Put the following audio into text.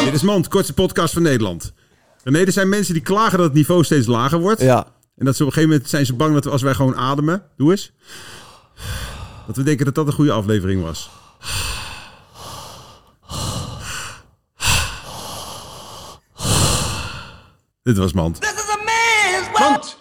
Dit is Mand, kortste podcast van Nederland. Nee, er zijn mensen die klagen dat het niveau steeds lager wordt. Ja. En dat ze op een gegeven moment zijn ze bang dat als wij gewoon ademen, doe eens. Dat we denken dat dat een goede aflevering was. Dit was Mand. This is a man's.